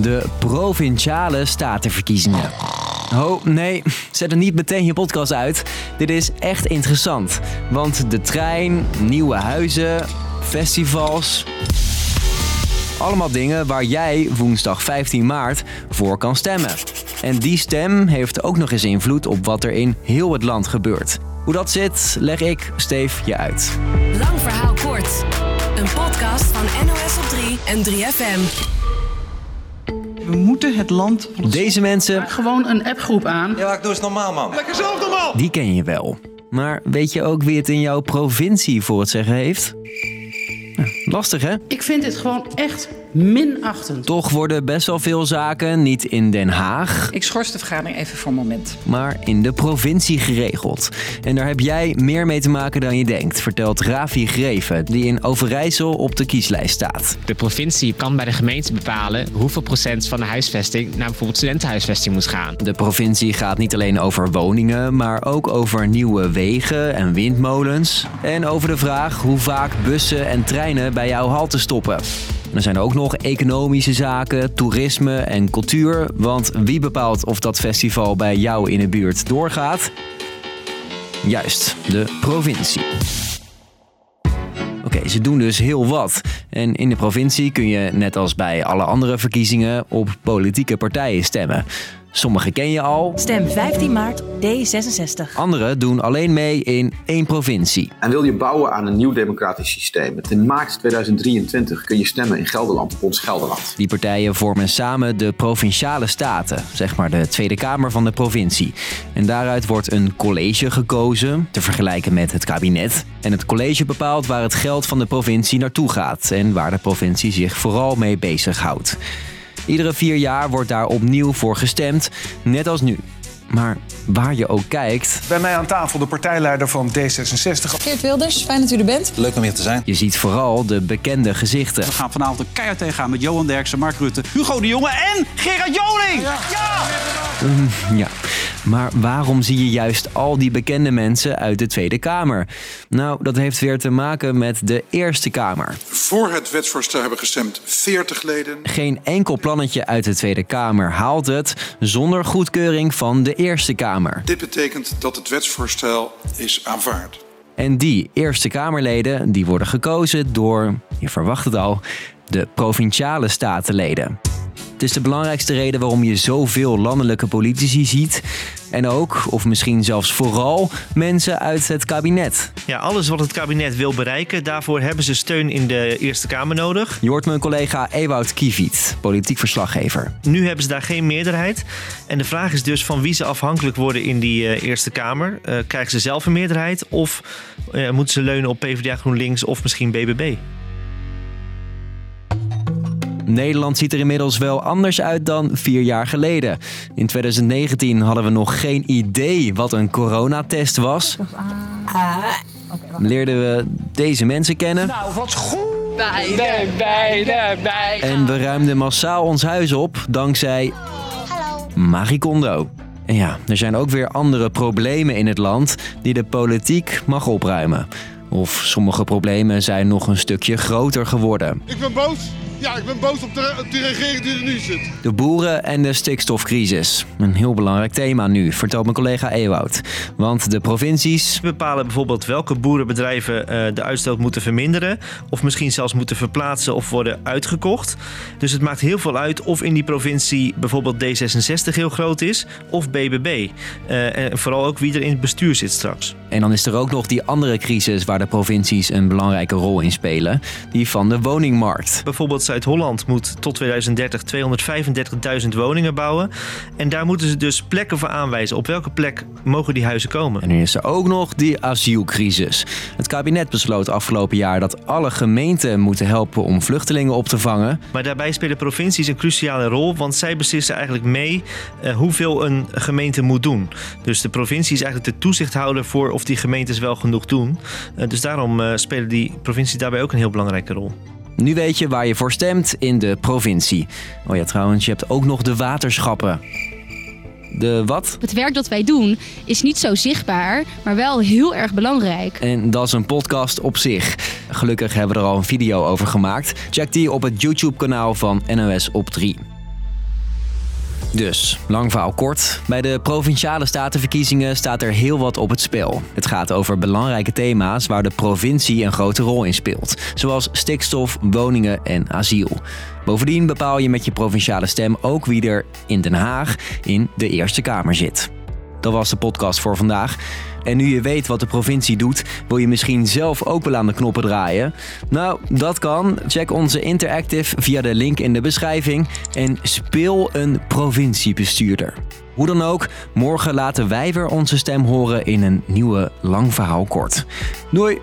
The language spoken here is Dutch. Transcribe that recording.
De provinciale statenverkiezingen. Oh nee, zet er niet meteen je podcast uit. Dit is echt interessant. Want de trein, nieuwe huizen, festivals. Allemaal dingen waar jij woensdag 15 maart voor kan stemmen. En die stem heeft ook nog eens invloed op wat er in heel het land gebeurt. Hoe dat zit, leg ik, Steef, je uit. Lang verhaal kort. Een podcast van NOS op 3 en 3FM. We moeten het land. Deze mensen, Gewoon een appgroep aan. Ja, ik doe eens normaal, man. die ken je wel. Maar weet je ook wie het in jouw provincie voor het zeggen heeft? Lastig hè? Ik vind dit gewoon echt minachtend. Toch worden best wel veel zaken niet in Den Haag, Ik schors de vergadering even voor een moment. maar in de provincie geregeld. En daar heb jij meer mee te maken dan je denkt, vertelt Ravi Greven, die in Overijssel op de kieslijst staat. De provincie kan bij de gemeente bepalen hoeveel procent van de huisvesting naar bijvoorbeeld studentenhuisvesting moet gaan. De provincie gaat niet alleen over woningen, maar ook over nieuwe wegen en windmolens. En over de vraag hoe vaak bussen en treinen bij jouw halte stoppen. Er zijn ook nog economische zaken, toerisme en cultuur. Want wie bepaalt of dat festival bij jou in de buurt doorgaat? Juist, de provincie. Oké, ze doen dus heel wat. En in de provincie kun je, net als bij alle andere verkiezingen, op politieke partijen stemmen. Sommige ken je al, Stem 15 maart D66. andere doen alleen mee in één provincie. En wil je bouwen aan een nieuw democratisch systeem? Met in maart 2023 kun je stemmen in Gelderland, op ons Gelderland. Die partijen vormen samen de provinciale staten, zeg maar de Tweede Kamer van de provincie. En daaruit wordt een college gekozen, te vergelijken met het kabinet. En het college bepaalt waar het geld van de provincie naartoe gaat en waar de provincie zich vooral mee bezighoudt. Iedere vier jaar wordt daar opnieuw voor gestemd, net als nu. Maar waar je ook kijkt, Bij mij aan tafel de partijleider van D66. Geert Wilders, fijn dat u er bent. Leuk om hier te zijn. je ziet vooral de bekende gezichten. We gaan vanavond een keihard tegengaan met Johan Derksen, Mark Rutte, Hugo de Jonge en Gerard Joling. Ja, maar waarom zie je juist al die bekende mensen uit de Tweede Kamer? Nou, dat heeft weer te maken met de Eerste Kamer. Voor het wetsvoorstel hebben gestemd 40 leden. Geen enkel plannetje uit de Tweede Kamer haalt het zonder goedkeuring van de Eerste Kamer. Dit betekent dat het wetsvoorstel is aanvaard. En die Eerste Kamerleden die worden gekozen door, je verwacht het al, de provinciale statenleden. Het is de belangrijkste reden waarom je zoveel landelijke politici ziet. En ook, of misschien zelfs vooral, mensen uit het kabinet. Ja, alles wat het kabinet wil bereiken, daarvoor hebben ze steun in de Eerste Kamer nodig. Je hoort mijn collega Ewout Kieviet, politiek verslaggever. Nu hebben ze daar geen meerderheid. En de vraag is dus van wie ze afhankelijk worden in die eh, Eerste Kamer. Eh, krijgen ze zelf een meerderheid of eh, moeten ze leunen op PvdA GroenLinks of misschien BBB? Nederland ziet er inmiddels wel anders uit dan vier jaar geleden. In 2019 hadden we nog geen idee wat een coronatest was. Leerden we deze mensen kennen. Nou, wat goed. En we ruimden massaal ons huis op dankzij Marie Kondo. En ja, er zijn ook weer andere problemen in het land die de politiek mag opruimen. Of sommige problemen zijn nog een stukje groter geworden. Ik ben boos. Ja, ik ben boos op de, op de regering die er nu zit. De boeren en de stikstofcrisis. Een heel belangrijk thema nu, vertelt mijn collega Ewout. Want de provincies bepalen bijvoorbeeld welke boerenbedrijven eh, de uitstoot moeten verminderen. Of misschien zelfs moeten verplaatsen of worden uitgekocht. Dus het maakt heel veel uit of in die provincie bijvoorbeeld D66 heel groot is of BBB. Eh, en vooral ook wie er in het bestuur zit straks. En dan is er ook nog die andere crisis waar de provincies een belangrijke rol in spelen. Die van de woningmarkt. Bijvoorbeeld Zuid-Holland moet tot 2030 235.000 woningen bouwen. En daar moeten ze dus plekken voor aanwijzen. Op welke plek mogen die huizen komen? En nu is er ook nog die asielcrisis. Het kabinet besloot afgelopen jaar dat alle gemeenten moeten helpen om vluchtelingen op te vangen. Maar daarbij spelen provincies een cruciale rol, want zij beslissen eigenlijk mee eh, hoeveel een gemeente moet doen. Dus de provincie is eigenlijk de toezichthouder voor of die gemeentes wel genoeg doen. Eh, dus daarom eh, spelen die provincies daarbij ook een heel belangrijke rol. Nu weet je waar je voor stemt in de provincie. Oh ja, trouwens, je hebt ook nog de waterschappen. De wat? Het werk dat wij doen is niet zo zichtbaar, maar wel heel erg belangrijk. En dat is een podcast op zich. Gelukkig hebben we er al een video over gemaakt. Check die op het YouTube-kanaal van NOS op 3. Dus, lang verhaal kort. Bij de provinciale statenverkiezingen staat er heel wat op het spel. Het gaat over belangrijke thema's waar de provincie een grote rol in speelt, zoals stikstof, woningen en asiel. Bovendien bepaal je met je provinciale stem ook wie er in Den Haag in de Eerste Kamer zit. Dat was de podcast voor vandaag. En nu je weet wat de provincie doet, wil je misschien zelf ook wel aan de knoppen draaien? Nou, dat kan. Check onze Interactive via de link in de beschrijving en speel een provinciebestuurder. Hoe dan ook, morgen laten wij weer onze stem horen in een nieuwe lang verhaal kort. Doei!